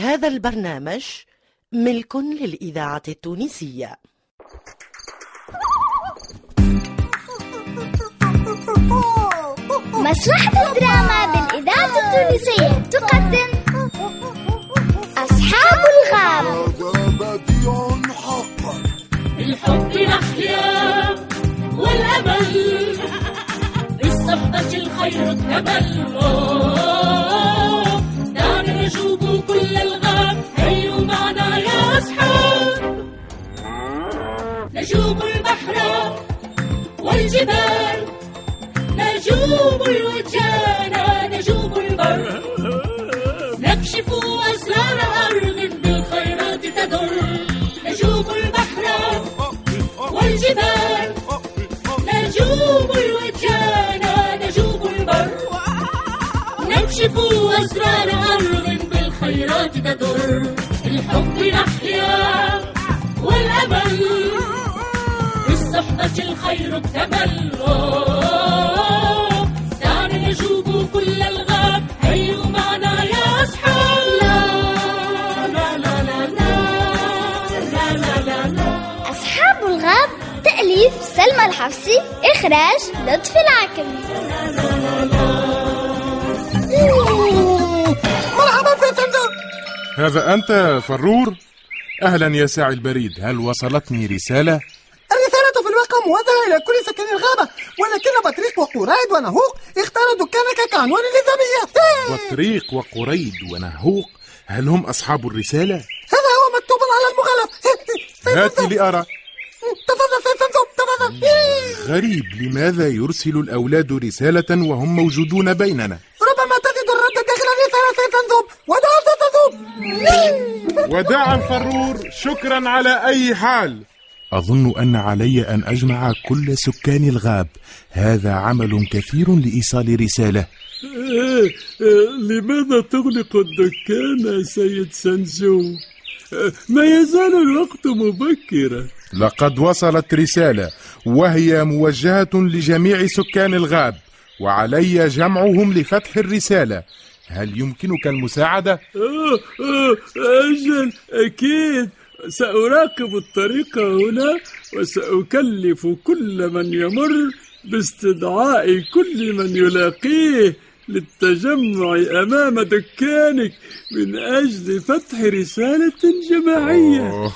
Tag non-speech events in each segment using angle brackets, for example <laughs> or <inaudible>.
هذا البرنامج ملك للإذاعة التونسية. مسرحة الدراما بالإذاعة التونسية تقدم أصحاب الغاب هذا بديع حقا بالحب نحيا والأمل بالصحبة الخير نشوب كل الغد بالحب نحيا والأمل بالصحبة الخير اكتمل دعنا نجوب كل الغاب هيا معنا يا أصحاب لا لا لا لا لا لا لا أصحاب الغاب تأليف سلمى الحفصي إخراج لطفي العكمي هذا أنت فرور؟ أهلا يا ساعي البريد هل وصلتني رسالة؟ الرسالة في الواقع موجهة إلى كل سكان الغابة ولكن بطريق وقرايد ونهوق اختاروا دكانك كعنوان للذبية بطريق وقريد ونهوق هل هم أصحاب الرسالة؟ هذا هو مكتوب على المغلف هاتي لأرى تفضل في فندق تفضل غريب لماذا يرسل الأولاد رسالة وهم موجودون بيننا؟ فندق ودعا تذوب وداعا فرور شكرا على أي حال. أظن أن علي أن أجمع كل سكان الغاب. هذا عمل كثير لإيصال رسالة. إيه، إيه، لماذا تغلق الدكان يا سيد سنزو؟ إيه، ما يزال الوقت مبكرا. لقد وصلت رسالة وهي موجهة لجميع سكان الغاب وعلي جمعهم لفتح الرسالة. هل يمكنك المساعدة؟ آه، آه، أجل أكيد سأراقب الطريق هنا وسأكلف كل من يمر باستدعاء كل من يلاقيه للتجمع أمام دكانك من أجل فتح رسالة جماعية أوه.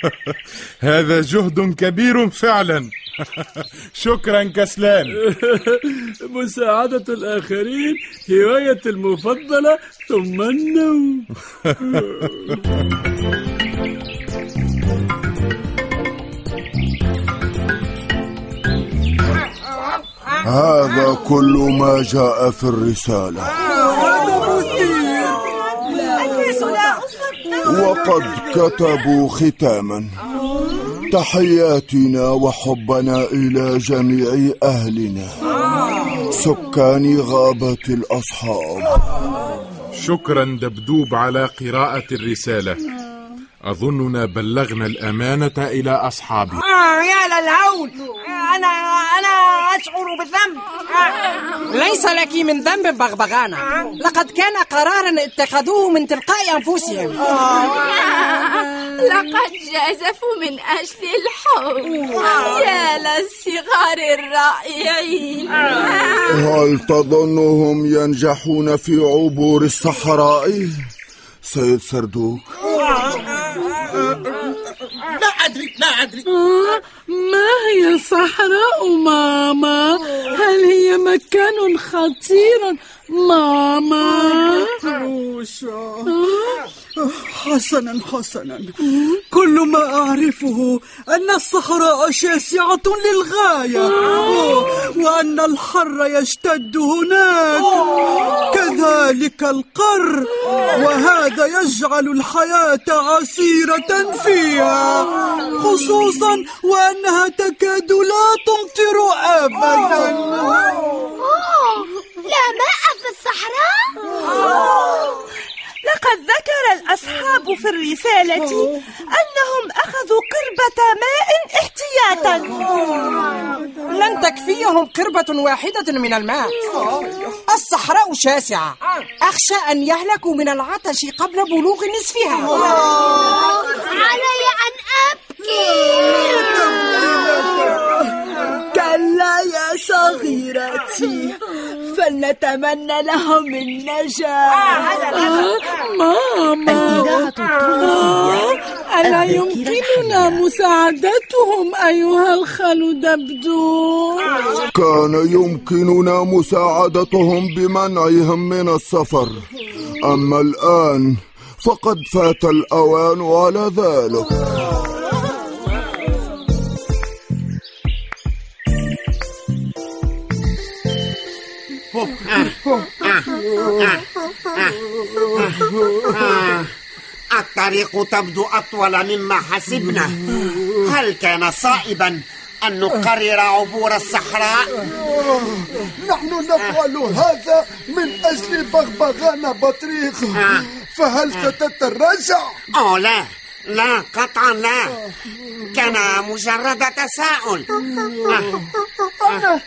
<laughs> هذا جهد كبير فعلا <laughs> شكرا كسلان. <laughs> مساعدة الآخرين هوايتي المفضلة ثم النوم. <laughs> هذا كل ما جاء في الرسالة. وقد كتبوا ختاما. تحياتنا وحبنا إلى جميع أهلنا. سكان غابة الأصحاب. شكرا دبدوب على قراءة الرسالة. أظننا بلغنا الأمانة إلى أصحابي آه يا للهول. أنا أنا أشعر بالذنب. آه. ليس لك من ذنب بغبغانة لقد كان قرارا اتخذوه من تلقاء أنفسهم. لقد جازفوا من أجل الحب يا للصغار الرائعين هل تظنهم ينجحون في عبور الصحراء؟ سيد سردوك لا أدري لا أدري ما هي الصحراء ماما؟ هل هي مكان خطير ماما؟ حسنا حسنا. كل ما أعرفه أن الصحراء شاسعة للغاية. وأن الحر يشتد هناك. كذلك القر. وهذا يجعل الحياة عسيرة فيها. خصوصا وأنها تكاد لا تمطر أبدا. لا ماء في الصحراء؟ لقد ذكر الأصحاب في الرسالة أنهم أخذوا قربة ماء احتياطا. لن تكفيهم قربة واحدة من الماء. الصحراء شاسعة. أخشى أن يهلكوا من العطش قبل بلوغ نصفها. علي أن أبكي. كلا يا صغيرتي. فلنتمنى لهم النجاة. ماما. ألا يمكننا مساعدتهم أيها الخال دبدو كان يمكننا مساعدتهم بمنعهم من السفر. أما الآن فقد فات الأوان على ذلك. الطريق تبدو أطول مما حسبنا. هل كان صائبا أن نقرر عبور الصحراء؟ نحن نفعل هذا من أجل بغبغان بطريق. فهل ستتراجع؟ أوه لا. لا قطعا لا. كان مجرد تساؤل. أنا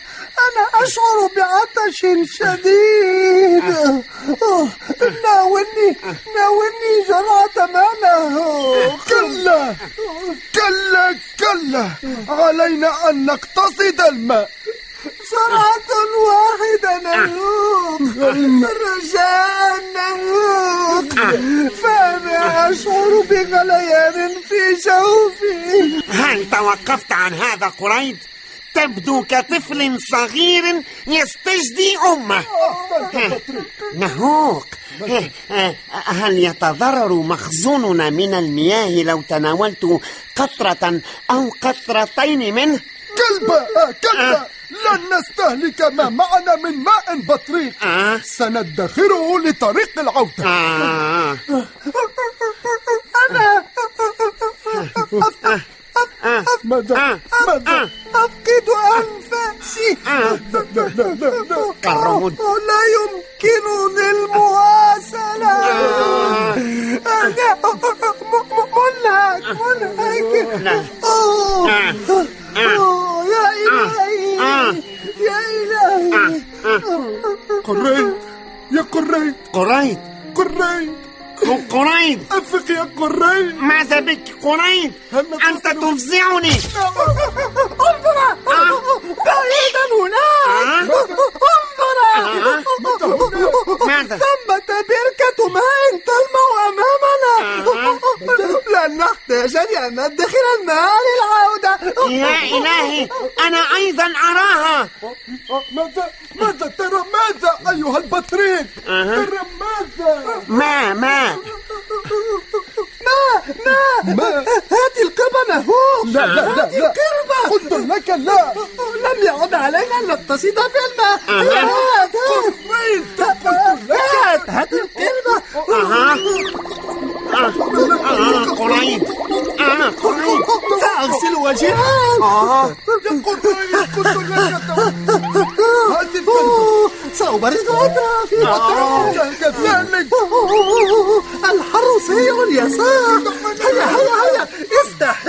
أنا أشعر بعطش شديد. ناولني ناولني جرعة ماء كلا كلا كلا. علينا أن نقتصد الماء. جرعة واحدة نهوك رجاء نهوك فأنا أشعر بغليان في جوفي. هل توقفت عن هذا قريب؟ تبدو كطفل صغير يستجدي أمه نهوك هل يتضرر مخزوننا من المياه لو تناولت قطرة أو قطرتين منه؟ كلبة كلبة لن نستهلك ما معنا من ماء بطريق سندخره لطريق العودة أنا ماذا أفقد أنفاسي. لا يمكنني المواصلة. أنا منهك منهك. يا إلهي. يا إلهي. قريت يا قريت. قريب قريت. قريب أفق يا قريت ماذا بك قريب أنت تفزعني انظر بعيدا هناك ماذا؟ ثمة بركة ماء تلمع أمامنا. لن نحتاج لأن ندخر الماء للعودة. يا إلهي أنا أيضا أراها. ماذا؟ ماذا؟ ترى ماذا؟ أيها البطريق. ترى ماذا؟ ما ما؟ ما ما؟ ما؟ هات القربة نهوك لا لا لا هات القربة. قلت لك لا. لم يعد علينا أن نتصيد في الماء أها. هات قريت هات هات القربة أها آه. قريب آه. قريب سأغسل وجهي آه. لك هذه الكلبة سأبرد أطرافي كذلك الحر سريع اليسار هيا هيا هيا استحم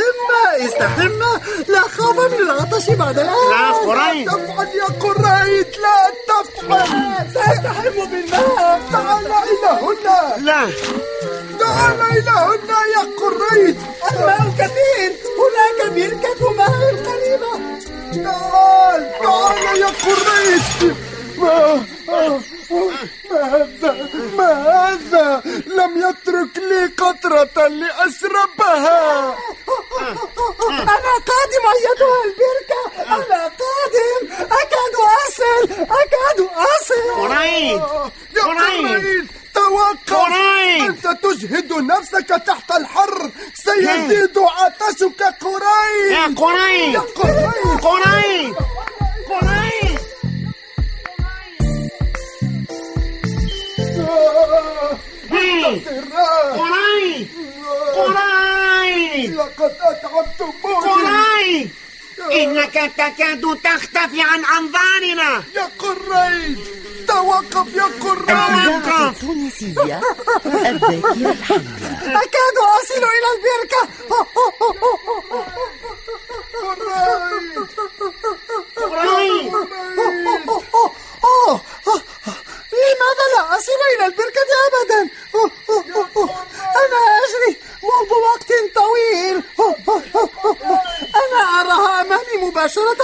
استحم لا خوف من العطش بعد الآن لا قريب تفعل يا قريت لا تفعل سأستحم بالماء تعال إلى هنا لا تعال إلى هنا يا قريت الماء كثير هناك بركة ماء قريبة. تعال تعال يا قريت ما هذا ما هذا؟ لم يترك لي قطرة لأشربها أنا قادم أيتها البركة. أنا قادم. أكاد أصل أكاد أصل. قريب قريت توقف. أنت تجهد نفسك تحت الحر سيزيد عطشك قريب يا قريب يا. قريب قريب لقد أتعبتموني قريب إنك تكاد تختفي عن أنظارنا. يا قريب توقف يا قراي الإذاعة التونسية الذاكرة الحية أكاد أصل إلى البركة قريب أوه، أوه، لماذا لا أصل إلى البركة أبدا أنا أجري منذ وقت طويل أنا أراها أمامي مباشرة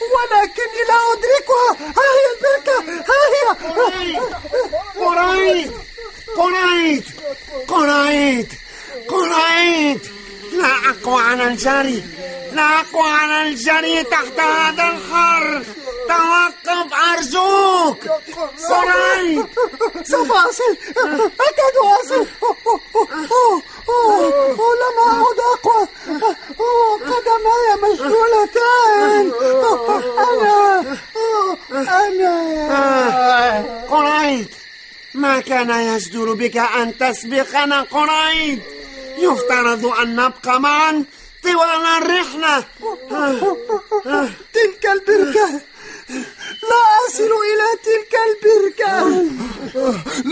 ولكني لا أدركها ها هي البركة ها هي قريب قريب قريب قريب لا أقوى على الجري لا أقوى الجري تحت هذا الحر توقف أرجوك. قريب سوف أصل. أكاد أصل. لم أعد أقوى. قدماي مشلولتان أنا. أنا. قريب ما كان يجدر بك أن تسبقنا قريب يفترض أن نبقى معا طوال الرحلة. تلك البركة. لا أصل إلى تلك البركة.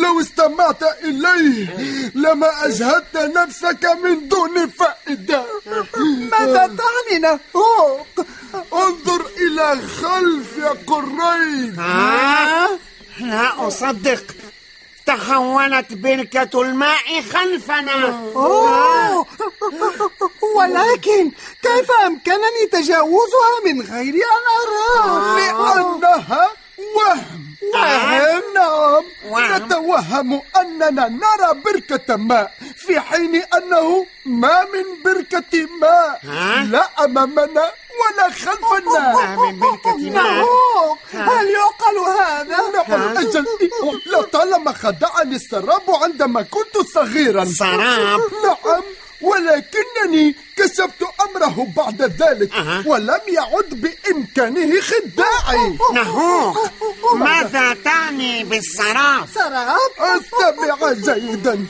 لو استمعت إليه لما أجهدت نفسك من دون فائدة. ماذا تعني نهوق انظر إلى خلف يا قريب ها؟ لا أصدق. تحولت بركة الماء خلفنا أوه. <laughs> ولكن كيف أمكنني تجاوزها من غير أن أراها لأنها وهم وهم نعم وهم. نتوهم أننا نرى بركة ماء في حين أنه ما من بركة ماء؟ لا أمامنا ولا خلفنا من هل يعقل هذا؟ نعم أجل لطالما خدعني السراب عندما كنت صغيرا. سراب نعم ولكنني كشفت أمره بعد ذلك. ولم يعد بإمكانه خداعي. نهوخ ماذا تعني بالسراب؟ سراب استمع جيدا.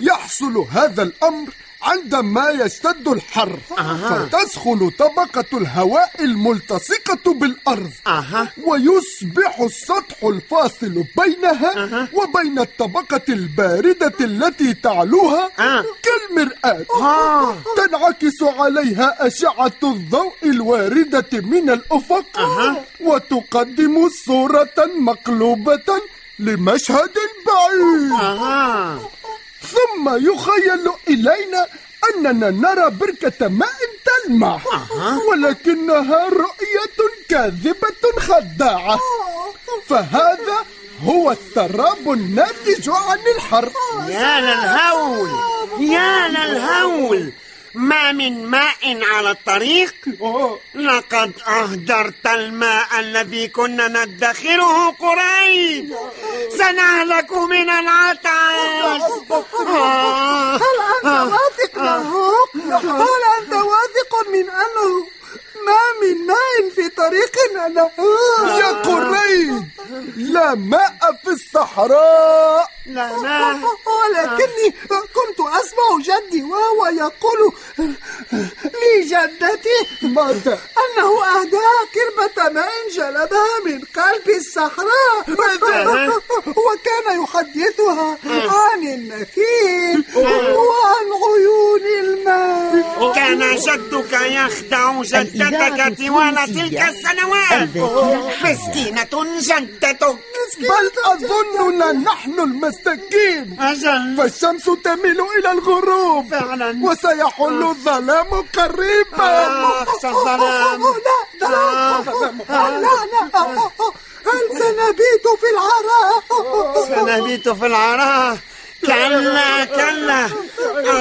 يحصل هذا الأمر عندما يشتد الحر فتسخن طبقة الهواء الملتصقة بالأرض. ويصبح السطح الفاصل بينها وبين الطبقة الباردة التي تعلوها آه. كالمرآة. آه. تنعكس عليها أشعة الضوء الواردة من الأفق. وتقدم صورة مقلوبة لمشهد بعيد. ثم يخيل إلينا أننا نرى بركة ماء تلمع ولكنها رؤية كاذبة خداعة. فهذا هو السراب الناتج عن الحر. يا للهول. يا للهول. ما من ماء على الطريق لقد أهدرت الماء الذي كنا ندخره قريب سنهلك من العطش آه. هل أنت واثق نهوق؟ هل أنت واثق من أنه ما من ماء في طريقنا؟ يا قريب لا ماء في الصحراء لا ماء <laughs> ولكني كنت أسمع جدي وهو يقول لجدتي ماذا؟ أنه أهداها كربة ماء جلبها من قلب الصحراء. <laughs> وكان يحدثها عن النخيل وعن عيون الماء. كان جدك يخدع جدتك طوال تلك السنوات. مسكينة جدتك. بل أظننا نحن المساكين أجل. فالشمس تميل إلى الغروب. فعلا. وسيحل الظلام قريبا. أخشى الظلام. لا لا لا لا. هل سنبيت في العراء؟ سنبيت في العراء. كلا كلا.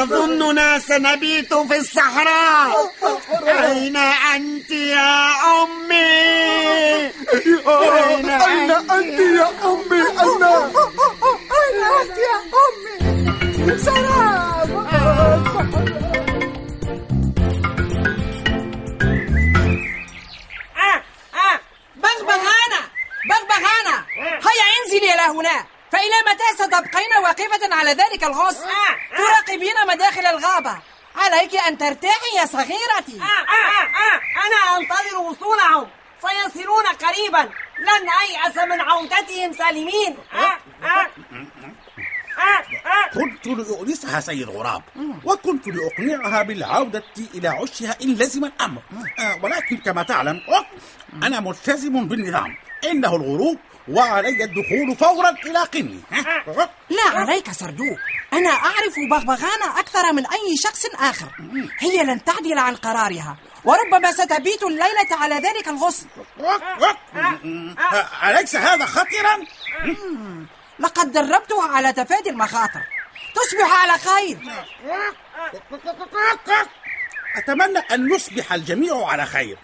أظننا سنبيت في الصحراء. أين أنت يا أمي؟ أين أنت يا لأؤنسها سيد غراب وكنت لأقنعها بالعودة إلى عشها إن لزم الأمر. آه، ولكن كما تعلم أنا ملتزم بالنظام. إنه الغروب وعلي الدخول فورا إلى قني لا عليك سردوق أنا أعرف بغبغانة أكثر من أي شخص آخر. هي لن تعدل عن قرارها وربما ستبيت الليلة على ذلك الغصن. أليس هذا خطرا؟ لقد دربتها على تفادي المخاطر. تصبح على خير. أتمنى أن يصبح الجميع على خير.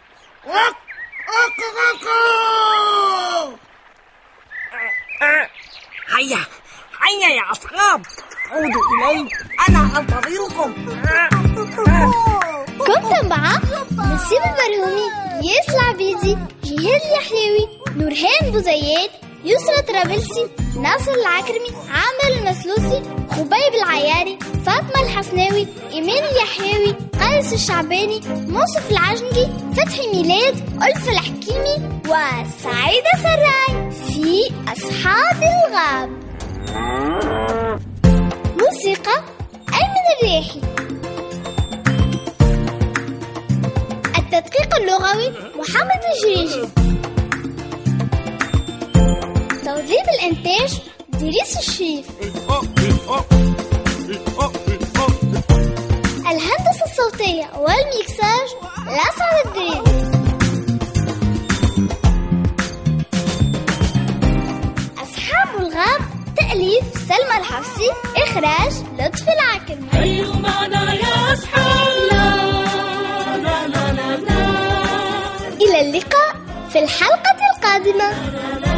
هيا هيا يا أصحاب. عودوا إلي. أنا أنتظركم. كنت مع نسيب البرهومي. ياس العبيدي جهاد اليحيوي. نورهان بوزيات. يسرى طرابلسي ناصر العكرمي عامر المسلوسي خبيب العياري فاطمة الحسناوي إيمان اليحيوي قيس الشعباني موصف العجنجي فتحي ميلاد ألف الحكيمي وسعيدة سراي في أصحاب الغاب. موسيقى أيمن الريحي. التدقيق اللغوي محمد الجريجي. توظيف الإنتاج دريس الشيف الهندسة الصوتية والميكساج الأسعد الدريدي أصحاب الغاب تأليف سلمى الحفصي إخراج لطفي العكرمي هيا معنا يا أصحاب لا لا لا إلى اللقاء في الحلقة القادمة.